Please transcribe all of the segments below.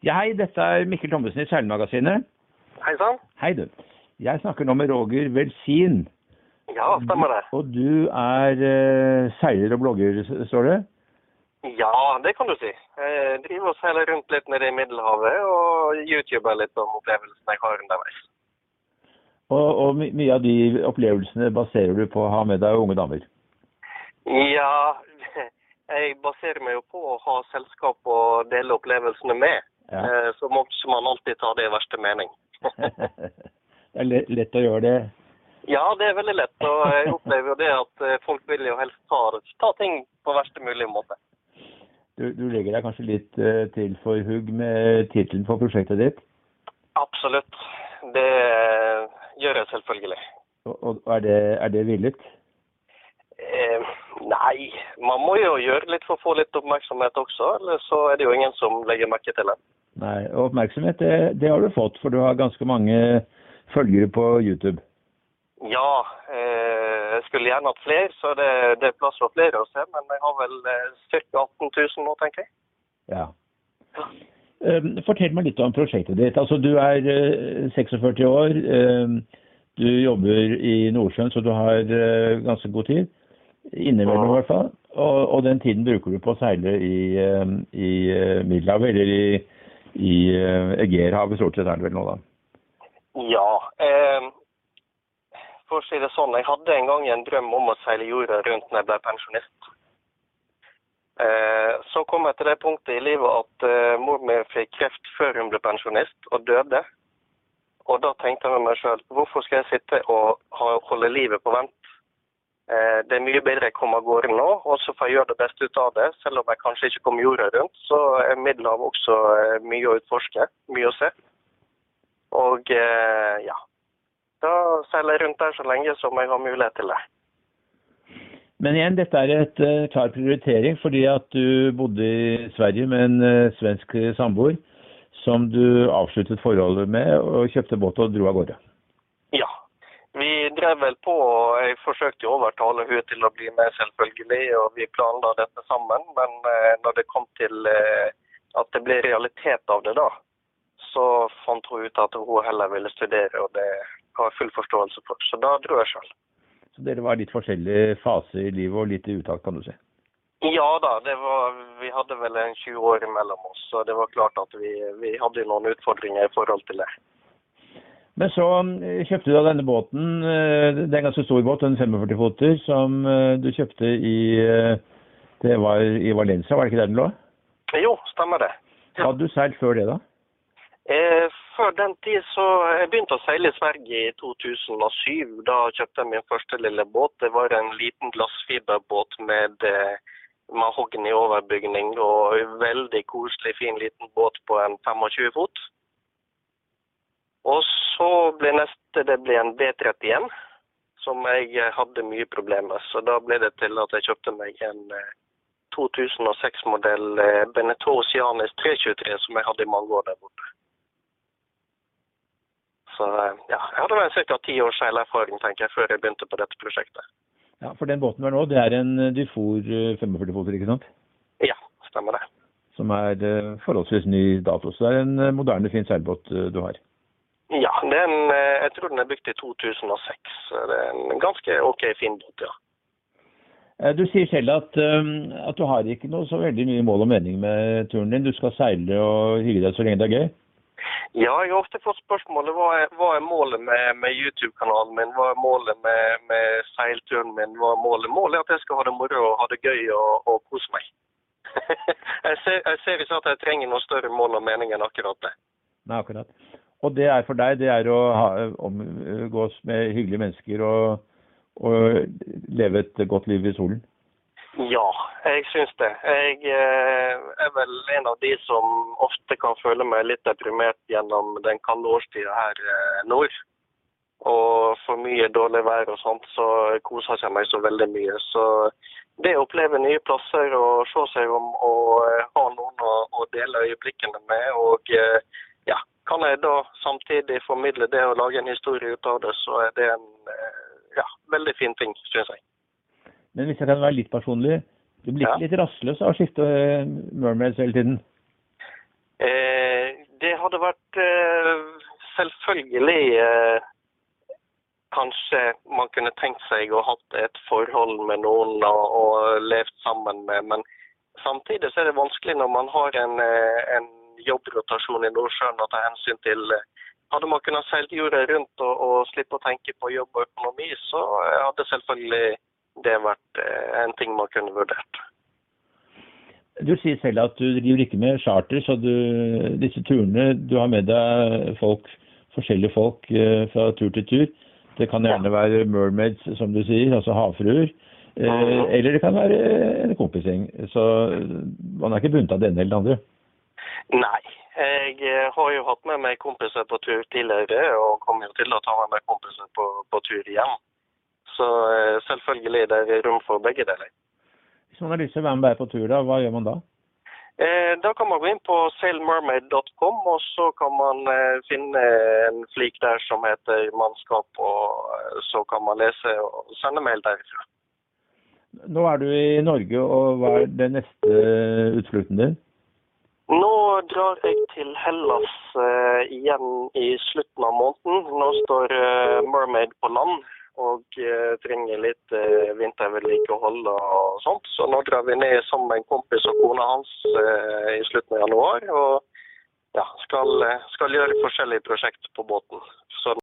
Ja, hei, dette er Mikkel Thommessen i Seilmagasinet. Hei sann. Hei, du. Jeg snakker nå med Roger Velsin. Ja, stemmer det. Og du er uh, seiler og blogger, står det? Ja, det kan du si. Jeg driver og seiler rundt litt nede i Middelhavet og YouTuber litt om opplevelsene jeg har underveis. Og, og my mye av de opplevelsene baserer du på å ha med deg unge damer. Ja, jeg baserer meg jo på å ha selskap og dele opplevelsene med. Ja. Eh, Så må man alltid ta det i verste mening. det er le- lett å gjøre det. Ja, det er veldig lett. Og jeg opplever jo det at eh, folk vil jo helst ta, ta ting på verste mulig måte. Du, du legger deg kanskje litt eh, til for hugg med tittelen på prosjektet ditt. Absolutt. Det gjør jeg selvfølgelig. Og, og er, det, er det villet? Eh, nei, man må jo gjøre litt for å få litt oppmerksomhet også. Eller så er det jo ingen som legger merke til det. Nei, oppmerksomhet det, det har du fått, for du har ganske mange følgere på YouTube. Ja, eh, jeg skulle gjerne hatt flere, så det, det er plass for flere å se. Men jeg har vel eh, ca. 18 000 nå, tenker jeg. Ja. Eh, Fortell meg litt om prosjektet ditt. Altså, du er eh, 46 år. eh, Du jobber i Nordsjøen, så du har eh, ganske god tid. Innimellom i hvert fall. Og, og den tiden bruker du på å seile i, eh, i eh, Middelhavet, eller i, i Egerhavet Egeerhavet stort sett er det vel nå, da. Ja. Eh, for å si det sånn, jeg hadde en gang en drøm om å seile jorda rundt når jeg ble pensjonist. Eh, så kom jeg til det punktet i livet at eh, mor mi fikk kreft før hun ble pensjonist og døde. Og da tenkte jeg med meg sjøl, hvorfor skal jeg sitte og holde livet på vent? Eh, det er mye bedre jeg kommer av gårde nå, og så får jeg gjøre det beste ut av det. Selv om jeg kanskje ikke kommer jorda rundt, så er Middelhavet også eh, mye å utforske, mye å se. Og eh, ja, da seiler jeg rundt der så lenge som jeg har mulighet til det. Men igjen, dette er et klar prioritering fordi at du bodde i Sverige med en svensk samboer som du avsluttet forholdet med og kjøpte båt og dro av gårde. Drev vel på, og jeg forsøkte å overtale hun til å bli med, selvfølgelig, og vi planla dette sammen. Men eh, når det kom til eh, at det ble realitet av det, da, så fant hun ut at hun heller ville studere, og det har jeg full forståelse for. Så da dro jeg sjøl. Så dere var litt forskjellige faser i livet og litt i uttak, kan du si. Ja da, det var, vi hadde vel en 20 år mellom oss, så det var klart at vi, vi hadde noen utfordringer i forhold til det. Men så eh, kjøpte du da denne båten, eh, det er en ganske stor båt, en 45-foter, som eh, du kjøpte i eh, det var i Valencia, var det ikke der den lå? Jo, stemmer det. Ja. Hadde du seilt før det, da? Eh, før den tid så Jeg begynte å seile i Sverige i 2007. Da kjøpte jeg min første lille båt. Det var en liten glassfiberbåt med eh, mahogni overbygning og en veldig koselig, fin liten båt på en 25 fot. Og så ble neste det ble en B31, som jeg eh, hadde mye problemer med. Så da ble det til at jeg kjøpte meg en eh, 2006-modell eh, Beneteau Oceanis 323 som jeg hadde i mange år der borte. Så eh, ja, jeg hadde vel ca. ti års seilerfaring tenker jeg, før jeg begynte på dette prosjektet. Ja, For den båten du har nå, det er en eh, Dufour 45-foter, ikke sant? Ja, stemmer det. Som er eh, forholdsvis ny dato. Så det er en eh, moderne, fin seilbåt eh, du har. Ja, en, eh, jeg tror den er bygd i 2006. Det er en ganske OK fin båt, ja. Eh, Du sier selv at, eh, at du har ikke noe så veldig mye mål og mening med turen din. Du skal seile og hygge deg så lenge det er gøy. Ja, jeg har ofte fått spørsmålet hva er, hva er målet med, med YouTube-kanalen min? Hva er målet med, med seilturen min? Hva er målet? Målet er at jeg skal ha det moro og ha det gøy og, og kose meg. jeg, ser, jeg ser ikke at jeg trenger noe større mål og mening enn akkurat det. Nei, akkurat. Og det er for deg, det er å ha, omgås med hyggelige mennesker og, og leve et godt liv i solen. Ja, jeg syns det. Jeg eh, er vel en av de som ofte kan føle meg litt deprimert gjennom den kalde årstida her eh, nord. Og for mye dårlig vær og sånt, så koser jeg meg så veldig mye. Så det å oppleve nye plasser og se seg om og eh, ha noen å, dele øyeblikkene med, og ja, kan jeg da samtidig formidle det og lage en historie ut av det, så er det en eh, ja, veldig fin ting, syns jeg. Men hvis jeg kan være litt personlig, du blir ikke Ja. litt rastløs av å skifte eh, mermaids hele tiden? Eh, det hadde vært eh, selvfølgelig eh, Kanskje man kunne tenkt seg å hatt et forhold med noen og, og levd sammen med, men samtidig så er det vanskelig når man har en, eh, en jobbrotasjon i Nordsjøen å ta hensyn til. Hadde man kunnet seilt jorda rundt og, og slippe å tenke på jobb og økonomi, så hadde selvfølgelig det vært en ting man kunne vurdert. Du sier selv at du driver ikke med charter, så du, disse turene Du har med deg folk, forskjellige folk fra tur til tur. Det kan gjerne være mermaids, som du sier, altså havfruer. Eh, eller det kan være en kompisgjeng. Så man er ikke bundet av det ene eller det andre. Nei. Jeg har jo hatt med meg kompiser på tur tidligere, og kommer jo til å ta med meg kompiser på, på tur igjen. Så selvfølgelig det er rom for begge deler. Hvis man har lyst til å være med deg på tur, da, hva gjør man da? Eh, da kan man gå inn på sailmermaid.com, og så kan man eh, finne en flik der som heter mannskap, og eh, så kan man lese og sende mail derifra. Nå er du i Norge, og hva er den neste utflukten din? Nå drar jeg til Hellas uh, igjen i slutten av måneden. Nå står uh, Mermaid på land og uh, trenger litt vintervedlikehold og sånt. Så nå drar vi ned sammen med en kompis og kona hans i slutten av januar. Og ja, skal, skal gjøre forskjellige prosjekt på båten. Så,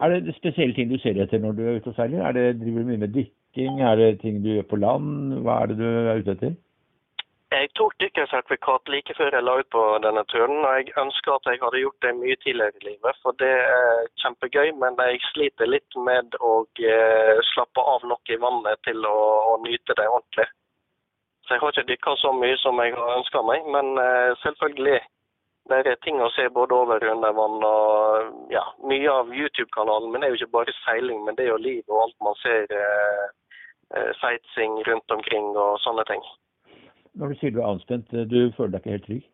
er det spesielle ting du ser etter når du er ute og seiler? Er det, driver du mye med dykking? Er det ting du gjør på land? Hva er det du er ute etter? Jeg tok dykkersertifikat like før jeg la ut på denne turen, og jeg ønsker at jeg hadde gjort det mye tidligere i livet. For det er kjempegøy, men jeg sliter litt med å eh, slappe av nok i vannet til å, å nyte det ordentlig. Så jeg har ikke dykka så mye som jeg har ønska meg, men eh, selvfølgelig. Det er ting å se både over og under vann. og ja, Mye av YouTube-kanalen min er jo ikke bare seiling, men det er jo liv og alt man ser. Eh, eh sightseeing rundt omkring og sånne ting. Når du sier du er anspent, du føler deg ikke helt trygg?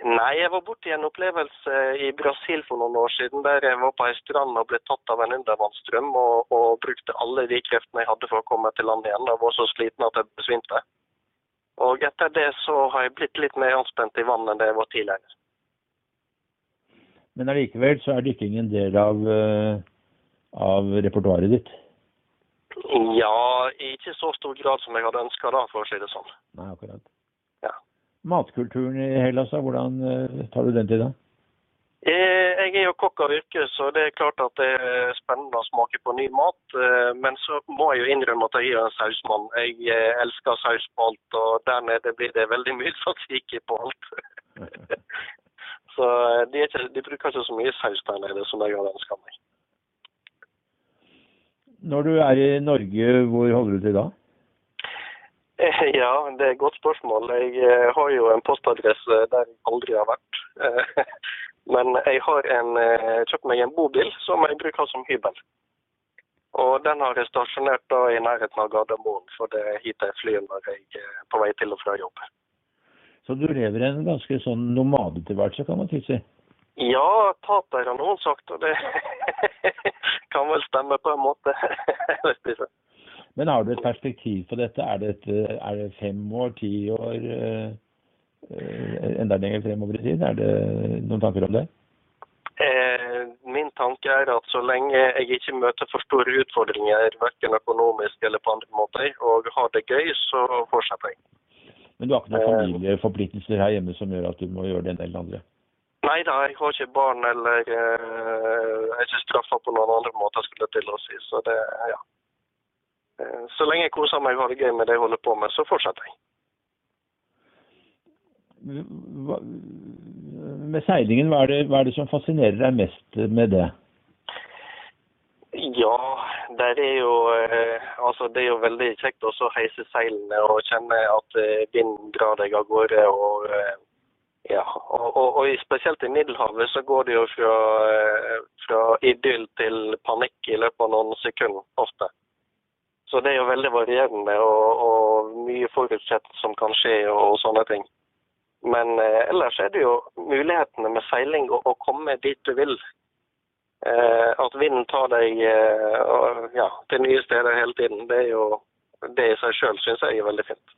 Nei, jeg var borti en opplevelse i Brasil for noen år siden der jeg var på ei strand og ble tatt av en undervannsstrøm og, og, brukte alle de kreftene jeg hadde for å komme til land igjen. Jeg var så sliten at jeg besvimte. Og etter det så har jeg blitt litt mer anspent i vannet enn det jeg var tidligere. Men allikevel så er dykking en del av, av repertoaret ditt? Ja, i ikke så stor grad som jeg hadde ønska, for å si det sånn. Nei, akkurat. Ja. Matkulturen i Hellas, hvordan uh, tar du den til deg? Eh, jeg er jo kokk av yrke, så det er klart at det er spennende å smake på ny mat. Eh, men så må jeg jo innrømme at jeg er en sausmann. Jeg elsker saus på alt, og der nede blir det veldig mye tzatziki på alt. så de, ikke, de, bruker ikke så mye saus der nede som jeg hadde ønska meg. Når du er i Norge, hvor holder du til da? Ja, det er et godt spørsmål. Jeg har jo en postadresse der jeg aldri har vært. Men jeg har en, kjøpt meg en bobil som jeg bruker som hybel. Og den har jeg stasjonert da i nærheten av Gardermoen, for det er hit jeg flyr når jeg er på vei til og fra jobb. Så du lever en ganske sånn nomadetilværelse, kan man si? Ja, taper har noen sagt, og det kan vel stemme på en måte. Men har du et perspektiv på dette? Er det, et, er det fem år, ti år, eh, enda lenger fremover i tid? Er det noen tanker om det? Eh, min tanke er at så lenge jeg ikke møter for store utfordringer, verken økonomisk eller på andre måter, og har det gøy, så fortsetter jeg. Men du har ikke noen familieforpliktelser her hjemme som gjør at du må gjøre det ene eller andre? Nei da, jeg har ikke barn eller uh, jeg er ikke straffa på noen andre måter, skulle jeg til å si. Så det, ja. Uh, så lenge jeg koser meg og har det gøy med det jeg holder på med, så fortsetter jeg. Hva, med seilingen, hva er, det, hva er det som fascinerer deg mest med det? Ja, det er jo uh, altså det er jo veldig kjekt å heise seilene og kjenne at vinden drar deg av gårde. og ja, og, og, og, spesielt i Middelhavet så går det jo fra, fra idyll til panikk i løpet av noen sekunder ofte. Så det er jo veldig varierende og, og mye forutsett som kan skje og, sånne ting. Men eh, ellers er det jo mulighetene med seiling å komme dit du vil. Eh, at vinden tar deg eh, ja, til nye steder hele tiden, det er jo det i seg sjøl syns jeg er veldig fint.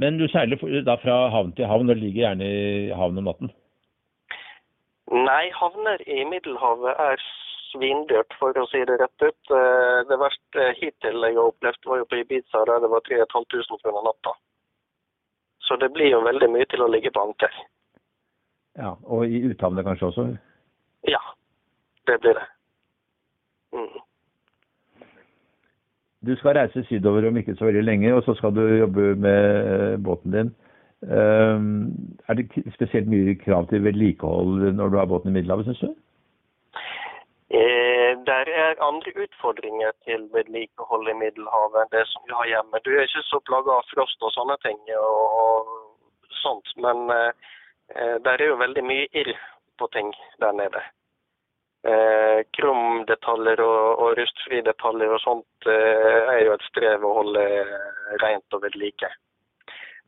Men du seiler da fra havn til havn og ligger gjerne i havn om natten? Nei, havner i Middelhavet er svindyrt, for å si det rett ut. Eh, det verste hittil jeg har opplevd, var jo på Ibiza, der det var 3500 kroner natta. Så det blir jo veldig mye til å ligge på anker. Ja, Og i uthavnet kanskje også? Ja, det blir det. Mm. Du skal reise sydover om ikke så veldig lenge, og så skal du jobbe med båten din. Um, er det spesielt mye krav til vedlikehold når du har båten i Middelhavet, syns du? Eh, der er andre utfordringer til vedlikehold i Middelhavet enn det som vi har hjemme. Du er ikke så plaga av frost og sånne ting, og, og sånt, men eh, eh der er jo veldig mye irr på ting der nede. Eh, krumdetaljer og, og rustfrie detaljer og sånt eh, er jo et strev å holde rent og ved like.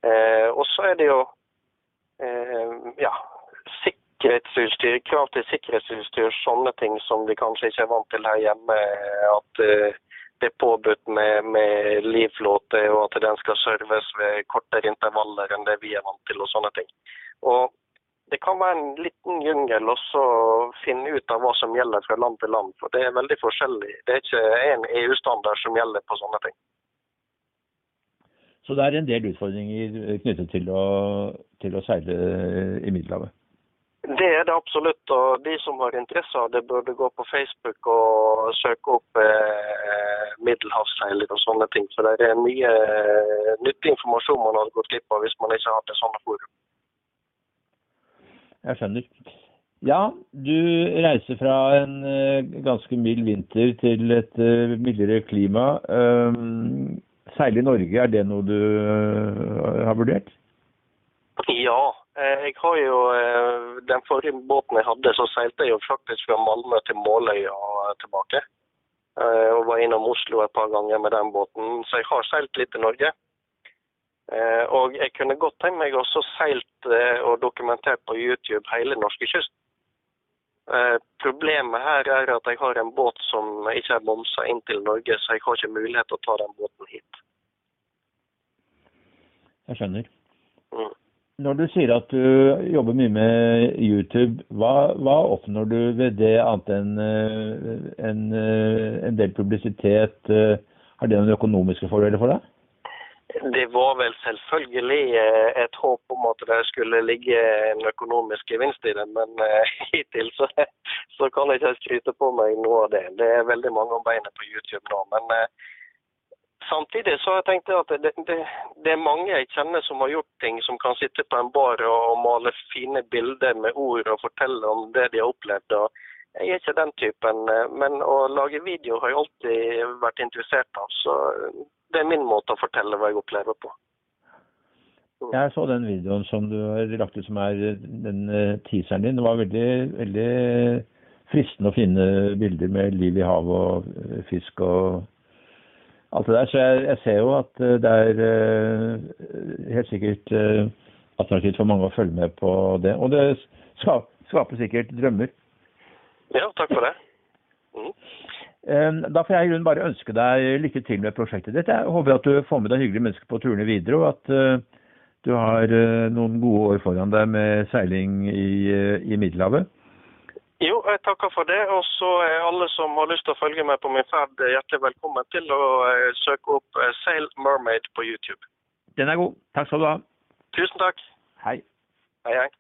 Eh, og så er det jo eh, ja, sikkerhetsutstyr, krav til sikkerhetsutstyr, sånne ting som vi kanskje ikke er vant til her hjemme. At eh, det er påbudt med, med livflåte, og at den skal serves ved kortere intervaller enn det vi er vant til, og sånne ting. Og det kan være en liten jungel å finne ut av hva som gjelder fra land til land. For det er veldig forskjellig. Det er ikke en EU-standard som gjelder på sånne ting. Så det er en del utfordringer knyttet til å, til å seile i Middelhavet? Det er det absolutt. Og de som har interesse av det, burde gå på Facebook og søke opp eh, middelhavsseiler og sånne ting. For det er mye eh, nyttig informasjon man hadde gått glipp av hvis man ikke hadde sånne forum. Jeg skjønner. Ja, du reiser fra en uh, ganske mild vinter til et uh, mildere klima. Um, i Norge, er det noe du uh, har vurdert? Ja. Jeg har jo Den forrige båten jeg hadde, så seilte jeg jo faktisk fra Malmö til Måløya tilbake. Og var innom Oslo et par ganger med den båten. Så jeg har seilt litt i Norge. Eh, og jeg kunne godt tenkt meg også seilt eh, og dokumentert på YouTube hele norskekysten. Eh, problemet her er at jeg har en båt som ikke er bomsa inn til Norge, så jeg har ikke mulighet til å ta den båten hit. Jeg skjønner. Mm. Når du sier at du jobber mye med YouTube, hva, hva oppnår du ved det annet enn en, en del publisitet? Har det noen økonomiske fordeler for deg? Det var vel selvfølgelig eh, et håp om at det skulle ligge en økonomisk gevinst i det, men uh, hittil så, så, kan jeg ikke skryte på meg noe av det. Det er veldig mange om beinet på YouTube nå. Men uh, samtidig så har jeg tenkt at det, det, det, er mange jeg kjenner som har gjort ting, som kan sitte på en bar og male fine bilder med ord og fortelle om det de har opplevd. og jeg er ikke den typen, men å lage video har jeg alltid vært interessert av. Så det er min måte å fortelle hva jeg opplever på. Mm. Jeg så den videoen som du har lagt ut som er den eh, teaseren din. Det var veldig, veldig fristende å finne bilder med liv i havet og eh, fisk og alt det der. Så jeg, jeg ser jo at eh, det er helt sikkert attraktivt for mange å følge med på det. Og det skaper sikkert drømmer. Ja, takk for det. Mm. Ehm, da får jeg i grunnen bare ønske deg lykke til med prosjektet ditt. Jeg håper at du får med deg hyggelige mennesker på turene videre, og at uh, du har uh, noen gode år foran deg med seiling i, uh, i Middelhavet. Jo, jeg takker for det. Og så er alle som har lyst til å følge med på min ferd, hjertelig velkommen til å søke opp Sail Mermaid på YouTube. Den er god. Takk skal du ha. Tusen takk. Hei. Hei, hei.